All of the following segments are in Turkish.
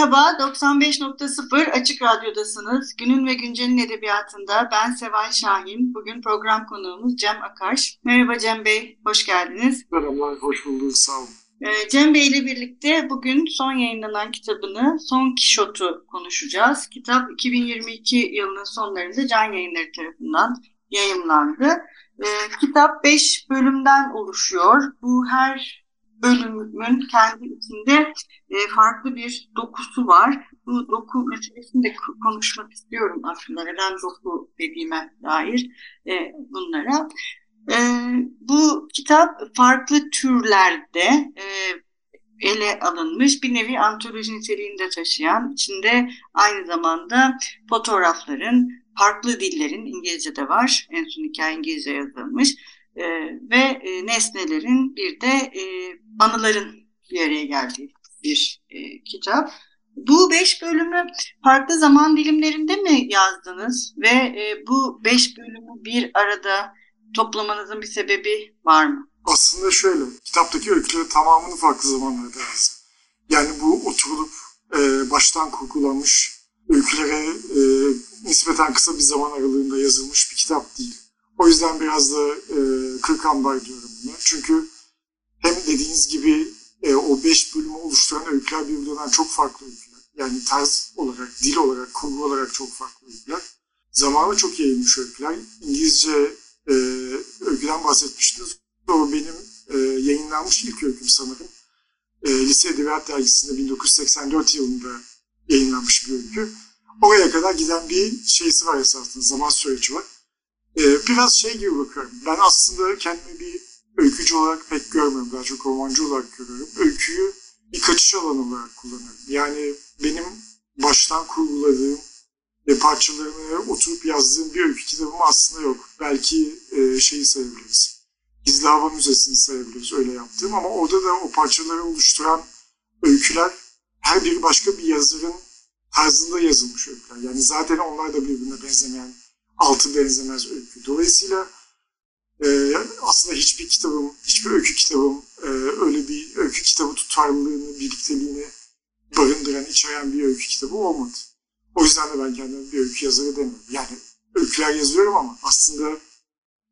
Merhaba, 95.0 Açık Radyo'dasınız. Günün ve Güncel'in edebiyatında ben Seval Şahin. Bugün program konuğumuz Cem Akar. Merhaba Cem Bey, hoş geldiniz. Merhabalar, hoş bulduk, sağ olun. Ee, Cem Bey ile birlikte bugün son yayınlanan kitabını Son Kişot'u konuşacağız. Kitap 2022 yılının sonlarında Can Yayınları tarafından yayımlandı. Ee, kitap 5 bölümden oluşuyor. Bu her bölümün kendi içinde e, farklı bir dokusu var. Bu doku meselesini de konuşmak istiyorum aslında. Neden doku dediğime dair e, bunlara. E, bu kitap farklı türlerde ele alınmış bir nevi antoloji niteliğinde taşıyan, içinde aynı zamanda fotoğrafların, farklı dillerin, İngilizce de var, en son hikaye İngilizce yazılmış, e, ve e, nesnelerin bir de e, anıların bir araya geldiği bir e, kitap. Bu beş bölümü farklı zaman dilimlerinde mi yazdınız ve e, bu beş bölümü bir arada toplamanızın bir sebebi var mı? Aslında şöyle, kitaptaki öyküleri tamamını farklı zamanlarda yazdım. Yani bu oturulup e, baştan kurgulanmış öykülere e, nispeten kısa bir zaman aralığında yazılmış bir kitap değil. O yüzden biraz da e, kırk ambar diyorum buna. Çünkü hem dediğiniz gibi e, o beş bölümü oluşturan öyküler birbirinden çok farklı öyküler. Yani tarz olarak, dil olarak, kurgu olarak çok farklı öyküler. Zamanı çok yayılmış öyküler. İngilizce e, öyküden bahsetmiştiniz. O benim e, yayınlanmış ilk öyküm sanırım. E, Lise Edebiyat Dergisi'nde 1984 yılında yayınlanmış bir öykü. Oraya kadar giden bir şeysi var esasında, zaman süreci var. E, biraz şey gibi bakıyorum. Ben aslında kendimi bir öykücü olarak pek görmüyorum. Daha çok romancı olarak görüyorum. Öyküyü bir kaçış alanı olarak kullanıyorum. Yani benim baştan kurguladığım ve parçalarını oturup yazdığım bir öykü kitabım aslında yok. Belki e, şeyi sayabiliriz. Gizli Hava Müzesi'ni sayabiliriz öyle yaptığım ama orada da o parçaları oluşturan öyküler her biri başka bir yazarın tarzında yazılmış öyküler. Yani zaten onlar da birbirine benzemeyen, altı benzemez öykü. Dolayısıyla e, aslında hiçbir kitabım, hiçbir öykü kitabım e, öyle bir öykü kitabı tutarlılığını, birlikteliğini barındıran, içeren bir öykü kitabı olmadı. O yüzden de ben kendime bir öykü yazarı demiyorum. Yani öyküler yazıyorum ama aslında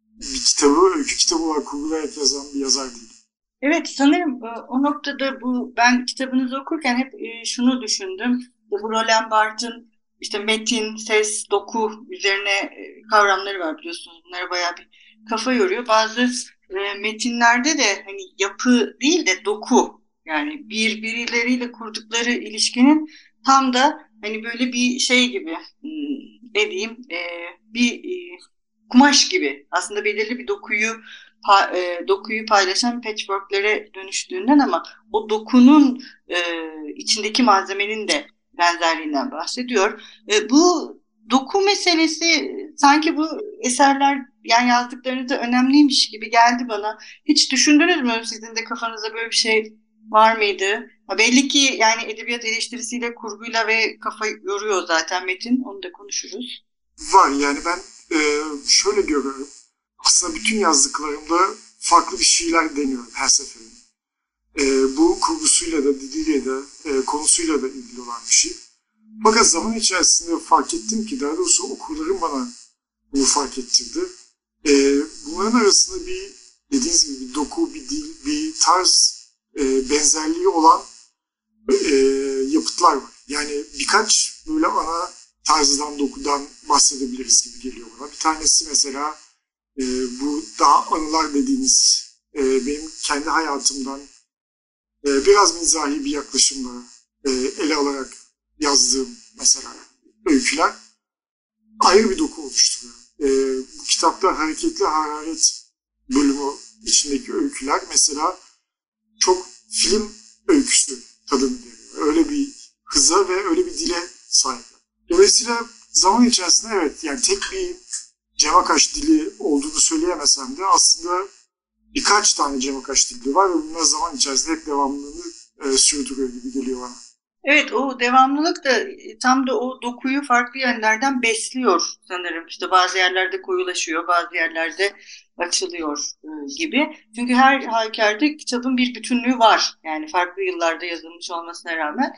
bir kitabı öykü kitabı olarak kurgulayarak yazan bir yazar değilim. Evet sanırım e, o noktada bu ben kitabınızı okurken hep e, şunu düşündüm. Bu Roland Barthes'ın işte metin, ses, doku üzerine e, kavramları var biliyorsunuz. Bunlara bayağı bir kafa yoruyor. Bazı e, metinlerde de hani yapı değil de doku yani birbirleriyle kurdukları ilişkinin tam da hani böyle bir şey gibi hmm, ne diyeyim e, bir kumaş gibi aslında belirli bir dokuyu dokuyu paylaşan patchworklere dönüştüğünden ama o dokunun içindeki malzemenin de benzerliğinden bahsediyor. E, bu doku meselesi sanki bu eserler yani yazdıklarınızda önemliymiş gibi geldi bana. Hiç düşündünüz mü sizin de kafanızda böyle bir şey var mıydı? Ha, belli ki yani edebiyat eleştirisiyle, kurguyla ve kafa yoruyor zaten Metin. Onu da konuşuruz. Var yani ben e, şöyle görüyorum. Aslında bütün yazdıklarımda farklı bir şeyler deniyorum her seferinde. E, bu kurgusuyla da, diliyle de, e, konusuyla da ilgili olan bir şey. Fakat zaman içerisinde fark ettim ki, daha doğrusu okurlarım bana bunu fark ettirdi. E, bunların arasında bir, dediğiniz gibi bir doku, bir dil, bir tarz e, benzerliği olan e, yapıtlar var. Yani birkaç böyle ana tarzdan, dokudan bahsedebiliriz gibi geliyor bana. Bir tanesi mesela e, bu daha anılar dediğiniz e, benim kendi hayatımdan biraz mizahi bir yaklaşımla e, ele alarak yazdığım mesela öyküler ayrı bir doku oluşturuyor. e, bu kitapta hareketli hararet bölümü içindeki öyküler mesela çok film öyküsü tadını veriyor. Öyle bir hıza ve öyle bir dile sahip. Dolayısıyla zaman içerisinde evet yani tek bir Cemakaş dili olduğunu söyleyemesem de aslında birkaç tane Cemakaş dili var ve bunlar zaman içerisinde hep devamlılığını e, sürdürüyor gibi geliyor bana. Evet o devamlılık da e, tam da o dokuyu farklı yönlerden besliyor sanırım. İşte bazı yerlerde koyulaşıyor, bazı yerlerde açılıyor e, gibi. Çünkü her halükarda kitabın bir bütünlüğü var. Yani farklı yıllarda yazılmış olmasına rağmen.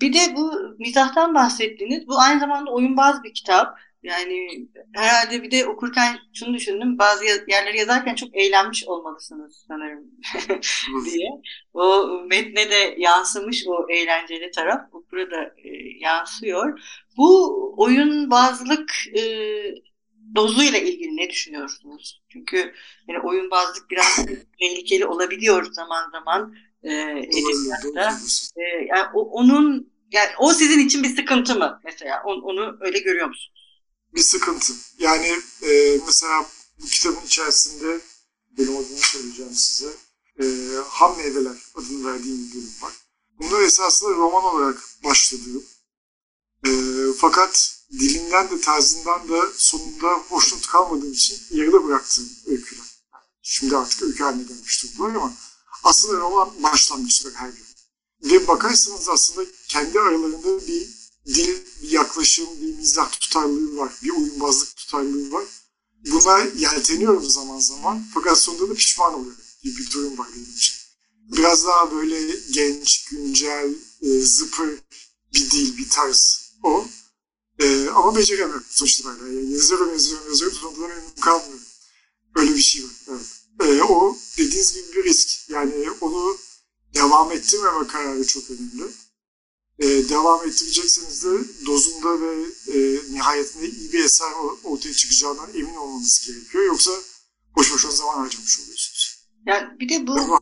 Bir de bu mizahtan bahsettiğiniz, bu aynı zamanda oyunbaz bir kitap. Yani herhalde bir de okurken şunu düşündüm. Bazı yerleri yazarken çok eğlenmiş olmalısınız sanırım diye. O metne de yansımış o eğlenceli taraf. Bu burada e, yansıyor. Bu oyunbazlık e, dozuyla ilgili ne düşünüyorsunuz? Çünkü yani oyunbazlık biraz tehlikeli olabiliyor zaman zaman e, edebiyatta. E, yani o, onun yani o sizin için bir sıkıntı mı mesela? Onu, onu öyle görüyor musunuz? Bir sıkıntı. Yani e, mesela bu kitabın içerisinde benim adını söyleyeceğim size. E, ham meyveler adını verdiğim bir bölüm var. Bunlar esasında roman olarak başladığım. E, fakat dilinden de tarzından da sonunda hoşnut kalmadığım için yarıda bıraktığım öyküler. Şimdi artık öykü haline gelmiş durumlar ama aslında roman başlangıçları her gün. Ve bakarsanız aslında kendi aralarında bir dil, bir yaklaşım, bir mizah tutarlılığı var, bir oyunbazlık tutarlılığı var. Buna yelteniyorum zaman zaman fakat sonunda da pişman oluyorum gibi bir durum var benim için. Biraz daha böyle genç, güncel, e, zıpır bir dil, bir tarz o. E, ama beceremiyorum sonuçta böyle. Yani yazıyorum, yazıyorum, yazıyorum, sonunda da memnun kalmıyorum. Öyle bir şey var. Evet. E, o dediğiniz gibi bir risk. Yani onu devam ettirmeme kararı çok önemli e, devam ettirecekseniz de dozunda ve e, nihayetinde iyi bir eser ortaya çıkacağından emin olmanız gerekiyor. Yoksa boş boşuna zaman harcamış oluyorsunuz. Yani bir de bu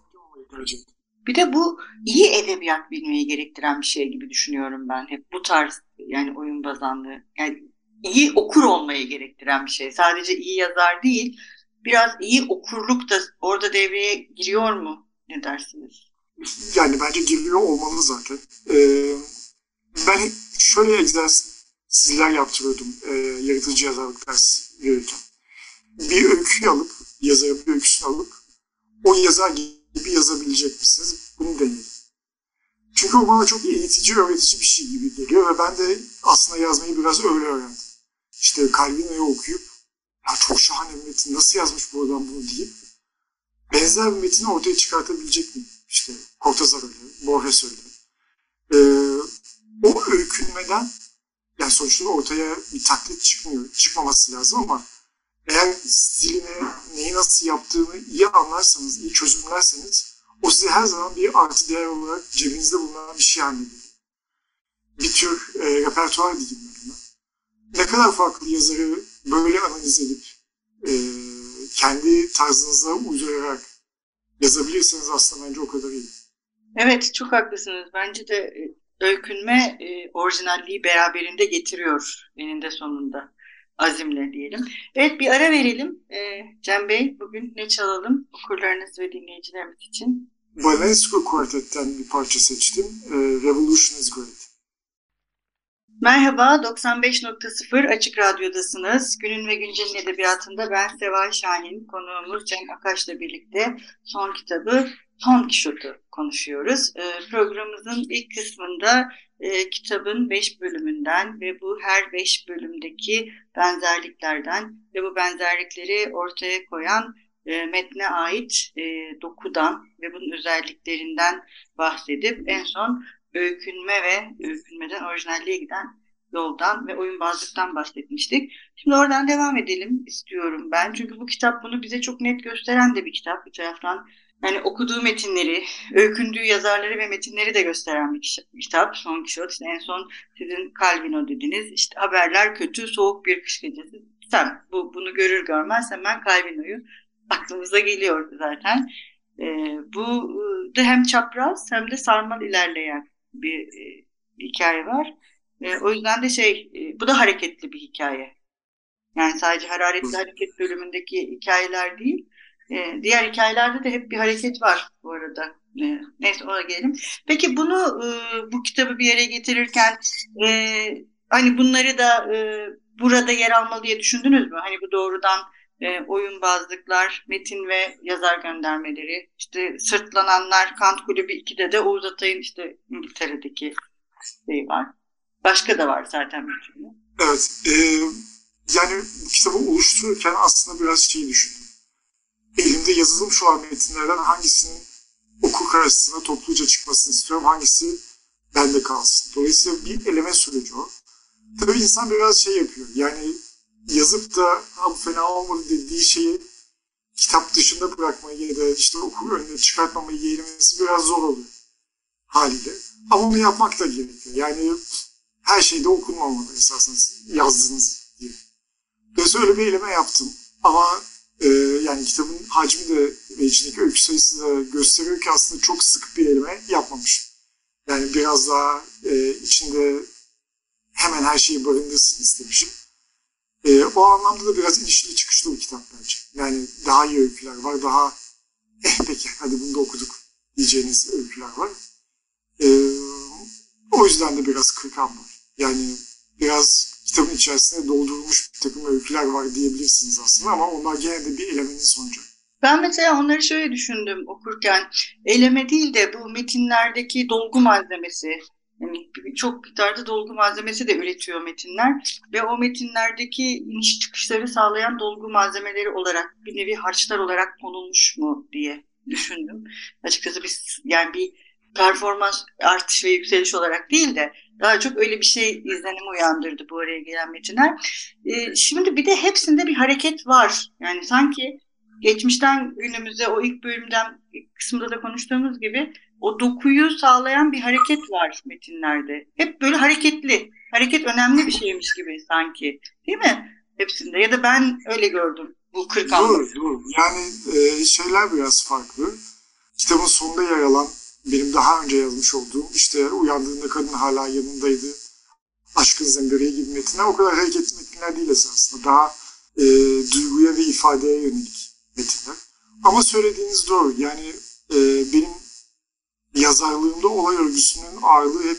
bir de bu iyi edebiyat bilmeyi gerektiren bir şey gibi düşünüyorum ben. Hep bu tarz yani oyun bazanlığı. Yani iyi okur olmayı gerektiren bir şey. Sadece iyi yazar değil, biraz iyi okurluk da orada devreye giriyor mu? Ne dersiniz? Yani bence giriliyor olmalı zaten. Ee, ben şöyle egzersizler yaptırıyordum e, yaratıcı yazarlık dersi verirken. Bir öyküyü alıp, yazarı bir öyküsünü alıp o yazar gibi yazabilecek misiniz? Bunu deneyelim. Çünkü o bana çok eğitici, öğretici bir şey gibi geliyor ve ben de aslında yazmayı biraz öyle öğrendim. İşte Calvino'yu okuyup ya çok şahane bir metin nasıl yazmış bu adam bunu deyip benzer bir metini ortaya çıkartabilecek miyim? İşte Cortazar öyle, Borges öyle. Ee, o öykünmeden yani sonuçta ortaya bir taklit çıkmıyor, çıkmaması lazım ama eğer stilini, neyi nasıl yaptığını iyi anlarsanız, iyi çözümlerseniz o size her zaman bir artı değer olarak cebinizde bulunan bir şey haline geliyor. Bir tür e, repertuar diyeyim ben Ne kadar farklı yazarı böyle analiz edip e, kendi tarzınıza uydurarak yazabilirsiniz aslında bence o kadar iyi. Evet çok haklısınız. Bence de e, öykünme e, orijinalliği beraberinde getiriyor eninde sonunda. Azimle diyelim. Evet bir ara verelim. E, Cem Bey bugün ne çalalım okurlarınız ve dinleyicilerimiz için? Valesco Quartet'ten bir parça seçtim. E, Revolution is Great. Merhaba, 95.0 Açık Radyo'dasınız. Günün ve Güncel'in edebiyatında ben Seval Şahin, konuğumuz Cem Akaş'la birlikte son kitabı Son Kişot'u konuşuyoruz. E, programımızın ilk kısmında e, kitabın beş bölümünden ve bu her beş bölümdeki benzerliklerden ve bu benzerlikleri ortaya koyan e, metne ait e, dokudan ve bunun özelliklerinden bahsedip en son öykünme ve öykünmeden orijinalliğe giden yoldan ve oyunbazlıktan bahsetmiştik. Şimdi oradan devam edelim istiyorum ben. Çünkü bu kitap bunu bize çok net gösteren de bir kitap. Bir taraftan yani okuduğu metinleri, öykündüğü yazarları ve metinleri de gösteren bir kitap. Son Kişot. İşte en son sizin Calvino dediniz. İşte haberler kötü, soğuk bir kış gecesi. Sen bu, bunu görür görmez hemen Calvino'yu aklımıza geliyor zaten. Ee, bu da hem çapraz hem de sarmal ilerleyen bir e, hikaye var. E, o yüzden de şey, e, bu da hareketli bir hikaye. Yani sadece hararetli hareket bölümündeki hikayeler değil. E, diğer hikayelerde de hep bir hareket var bu arada. E, neyse ona gelelim. Peki bunu e, bu kitabı bir yere getirirken e, hani bunları da e, burada yer almalı diye düşündünüz mü? Hani bu doğrudan e, oyunbazlıklar, metin ve yazar göndermeleri, işte sırtlananlar, Kant Kulübü 2'de de Oğuz Atay'ın işte İngiltere'deki şey var. Başka da var zaten bir türlü. Evet. E, yani bu kitabı oluştururken aslında biraz şeyi düşündüm. Elimde yazılım şu an metinlerden hangisinin okur karşısına topluca çıkmasını istiyorum, hangisi bende kalsın. Dolayısıyla bir eleme süreci o. Tabii insan biraz şey yapıyor. Yani yazıp da bu fena olmadı dediği şeyi kitap dışında bırakmayı ya da işte okur önüne çıkartmamayı yeğlemesi biraz zor oluyor haliyle. Ama onu yapmak da gerekiyor. Yani her şeyde okunmamalı esasında yazdığınız diye. Dolayısıyla öyle bir eleme yaptım. Ama e, yani kitabın hacmi de ve içindeki öykü sayısı da gösteriyor ki aslında çok sık bir eleme yapmamışım. Yani biraz daha e, içinde hemen her şeyi barındırsın istemişim. E, o anlamda da biraz inişli çıkışlı bir kitap bence. Yani daha iyi öyküler var, daha eh peki hadi bunu da okuduk diyeceğiniz öyküler var. E, o yüzden de biraz kırkan var. Yani biraz kitabın içerisinde doldurulmuş bir takım öyküler var diyebilirsiniz aslında ama onlar gene de bir elemenin sonucu. Ben mesela onları şöyle düşündüm okurken. Eleme değil de bu metinlerdeki dolgu malzemesi. Yani çok miktarda dolgu malzemesi de üretiyor metinler ve o metinlerdeki iniş çıkışları sağlayan dolgu malzemeleri olarak bir nevi harçlar olarak konulmuş mu diye düşündüm. Açıkçası biz yani bir performans artış ve yükseliş olarak değil de daha çok öyle bir şey izlenimi uyandırdı bu araya gelen metinler. Ee, şimdi bir de hepsinde bir hareket var. Yani sanki geçmişten günümüze o ilk bölümden ilk kısımda da konuştuğumuz gibi o dokuyu sağlayan bir hareket var metinlerde. Hep böyle hareketli. Hareket önemli bir şeymiş gibi sanki. Değil mi? Hepsinde. Ya da ben öyle gördüm bu 40 Doğru, doğru. Yani e, şeyler biraz farklı. Kitabın sonunda yer alan benim daha önce yazmış olduğum işte uyandığında kadın hala yanındaydı. Aşkın zembereye gibi metinler o kadar hareketli metinler değil esasında. Daha e, duyguya ve ifadeye yönelik metinler. Ama söylediğiniz doğru. Yani e, benim yazarlığımda olay örgüsünün ağırlığı hep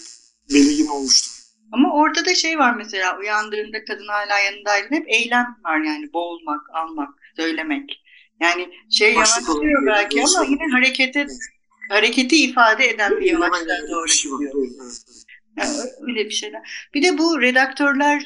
belirgin olmuştur. Ama orada da şey var mesela uyandığında kadın hala yanındaydı. Hep eylem var yani boğulmak, almak, söylemek. Yani şey yavaşlıyor belki ama yine harekete hareketi ifade eden bir yavaşlığa doğru gidiyor. Öyle bir şeyler. Bir de bu redaktörler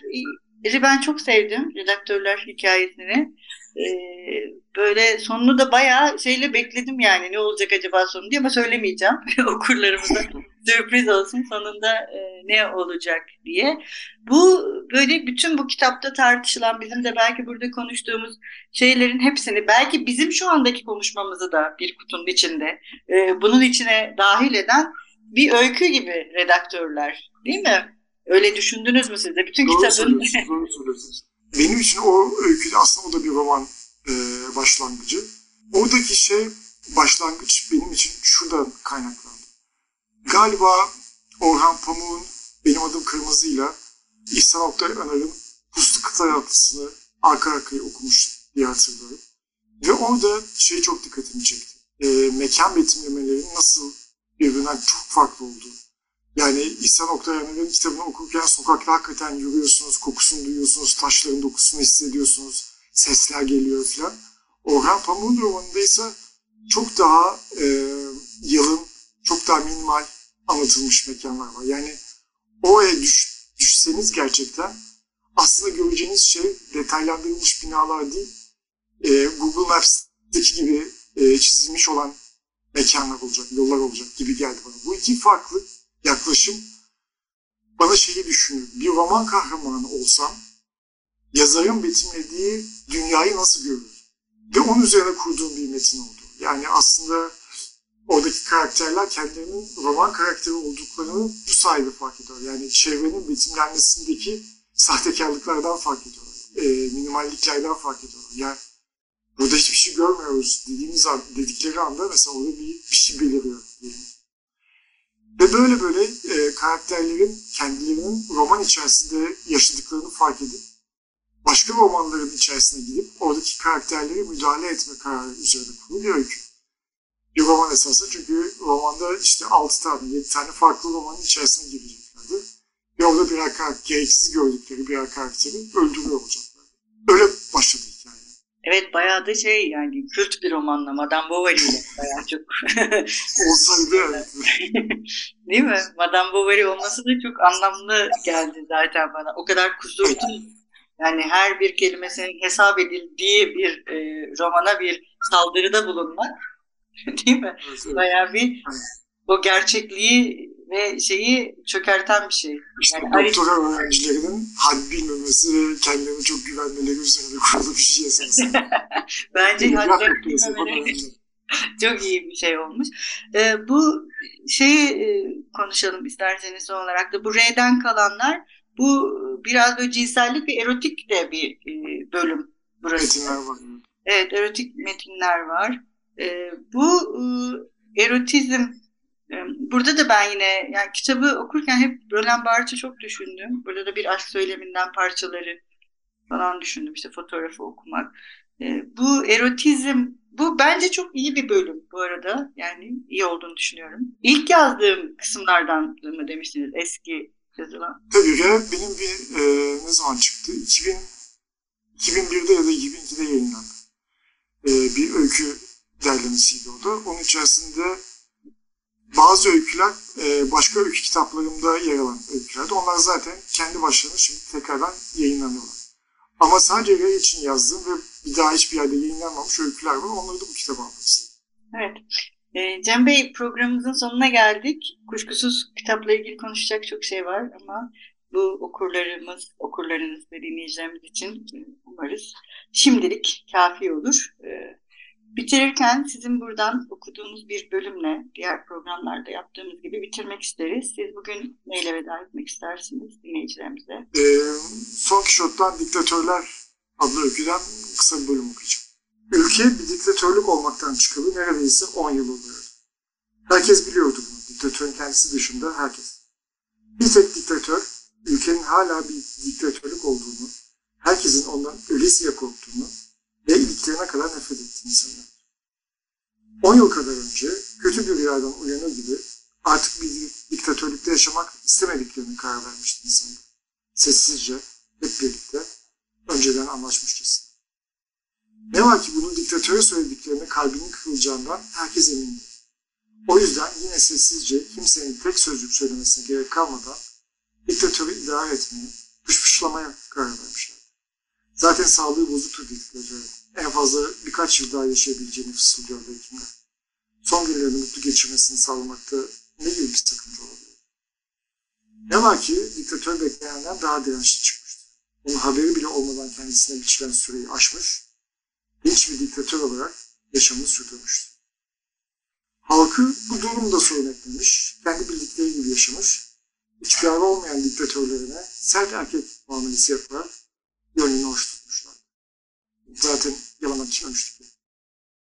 ben çok sevdim redaktörler hikayesini. Ee, böyle sonunu da bayağı şeyle bekledim yani ne olacak acaba sonu diye ama söylemeyeceğim okurlarımıza sürpriz olsun sonunda e, ne olacak diye. Bu böyle bütün bu kitapta tartışılan bizim de belki burada konuştuğumuz şeylerin hepsini belki bizim şu andaki konuşmamızı da bir kutunun içinde e, bunun içine dahil eden bir öykü gibi redaktörler değil mi? Öyle düşündünüz mü siz de? Bütün doğru kitabın... Doğru söylüyorsunuz. Benim için o öykü aslında o da bir roman e, başlangıcı. Oradaki şey başlangıç benim için şuradan kaynaklandı. Galiba Orhan Pamuk'un Benim Adım Kırmızı'yla İhsan Oktay Anar'ın Puslu Kıta Yatlısı'nı arka arkaya okumuştum diye hatırlıyorum. Ve orada şey çok dikkatimi çekti. E, mekan betimlemelerinin nasıl birbirinden çok farklı olduğu. Yani İhsan Oktay Anar'ın kitabını okurken sokakta hakikaten yürüyorsunuz, kokusunu duyuyorsunuz, taşların dokusunu hissediyorsunuz, sesler geliyor filan. Orhan Pamuk'un romanında ise çok daha e, yalın, çok daha minimal anlatılmış mekanlar var. Yani oraya düş, düşseniz gerçekten aslında göreceğiniz şey detaylandırılmış binalar değil, e, Google Maps'teki gibi e, çizilmiş olan mekanlar olacak, yollar olacak gibi geldi bana. Bu iki farklı yaklaşım bana şeyi düşünüyor. Bir roman kahramanı olsam yazarın betimlediği dünyayı nasıl görür? Ve onun üzerine kurduğum bir metin oldu. Yani aslında oradaki karakterler kendilerinin roman karakteri olduklarını bu sayede fark ediyor. Yani çevrenin betimlenmesindeki sahtekarlıklardan fark ediyorlar. E, minimalliklerden fark ediyorlar. Yani burada hiçbir şey görmüyoruz dediğimiz an, dedikleri anda mesela orada bir, bir şey beliriyor diyelim. Ve böyle böyle e, karakterlerin kendilerinin roman içerisinde yaşadıklarını fark edip başka romanların içerisine gidip oradaki karakterleri müdahale etme kararı üzerine kurulu bir. Bir roman esasında çünkü romanda işte 6 tane, 7 tane farklı romanın içerisine gireceklerdi. Ve orada birer karakter, gereksiz gördükleri birer karakteri öldürüyor olacaklar. Öyle başladı. Evet bayağı da şey yani kült bir romanla Madame Bovary ile bayağı çok. Olsaydı evet. Değil mi? Madame Bovary olması da çok anlamlı geldi zaten bana. O kadar kusurlu yani her bir kelimesinin hesap edildiği bir e, romana bir saldırıda bulunmak değil mi? evet, evet. Bayağı bir o gerçekliği ve şeyi çökerten bir şey. İşte Yani doktora öğrencilerinin had bilmemesi ve kendilerine çok güvenmeleri üzerine kurulu bir şey esasında. Bence öğrenciler. çok iyi bir şey olmuş. Ee, bu şeyi e, konuşalım isterseniz son olarak da. Bu R'den kalanlar bu biraz böyle cinsellik ve erotik de bir e, bölüm burası. Metinler var. Evet, erotik metinler var. Ee, bu e, erotizm e, burada da ben yine yani kitabı okurken hep Roland Barthes'i çok düşündüm. Burada da bir aşk söyleminden parçaları falan düşündüm. İşte fotoğrafı okumak. Ee, bu erotizm bu bence çok iyi bir bölüm bu arada. Yani iyi olduğunu düşünüyorum. İlk yazdığım kısımlardan mı demiştiniz eski yazılan? Tabii ki benim bir e, ne zaman çıktı? 2000, 2001'de ya da 2002'de yayınlandı. E, bir öykü derlemesiydi o da. Onun içerisinde bazı öyküler e, başka öykü kitaplarımda yer alan öykülerdi. Onlar zaten kendi başlarına şimdi tekrardan yayınlanıyorlar. Ama sadece Ray için yazdığım ve bir daha hiçbir yerde yayınlanmamış öyküler var. Onları da bu kitaba almak istedim. Evet. Ee, Cem Bey programımızın sonuna geldik. Kuşkusuz kitapla ilgili konuşacak çok şey var ama bu okurlarımız, okurlarınız ve dinleyicilerimiz için e, umarız şimdilik kafi olur. Bitirirken sizin buradan okuduğunuz bir bölümle diğer programlarda yaptığımız gibi bitirmek isteriz. Siz bugün neyle veda etmek istersiniz dinleyicilerimize? E, Son Kişot'tan Diktatörler adlı öyküden kısa bir bölüm okuyacağım. Ülke bir diktatörlük olmaktan çıkalı neredeyse 10 yıl oluyor. Herkes biliyordu bunu. Diktatörün kendisi dışında herkes. Bir tek diktatör, ülkenin hala bir diktatörlük olduğunu, herkesin ondan ölesiye korktuğunu ve iliklerine kadar nefret ettiğini sanıyor. 10 yıl kadar önce kötü bir rüyadan uyanır gibi artık bir diktatörlükte yaşamak istemediklerini karar vermişti insanlar. Sessizce, hep birlikte, önceden anlaşmışçasına. Ne var ki bunun diktatöre söylediklerine kalbinin kırılacağından herkes emindi. O yüzden yine sessizce kimsenin tek sözcük söylemesine gerek kalmadan diktatörü idare etmeye, pışpışlamaya karar vermişler. Zaten sağlığı bozuktur diktatörün. En fazla birkaç yıl daha yaşayabileceğini fısıldıyordu hekimler. Son günlerini mutlu geçirmesini sağlamakta ne gibi bir sakınca olabilir? Ne var ki diktatör beklenenden daha dirençli çıkmıştı. Onun haberi bile olmadan kendisine biçilen süreyi aşmış, genç bir diktatör olarak yaşamını sürdürmüştü. Halkı bu durumda sorun etmemiş, kendi bildikleri gibi yaşamış, ihtiyarı olmayan diktatörlerine sert erkek muamelesi yaparak gönlünü hoş tutmuşlar. Zaten yalan ki?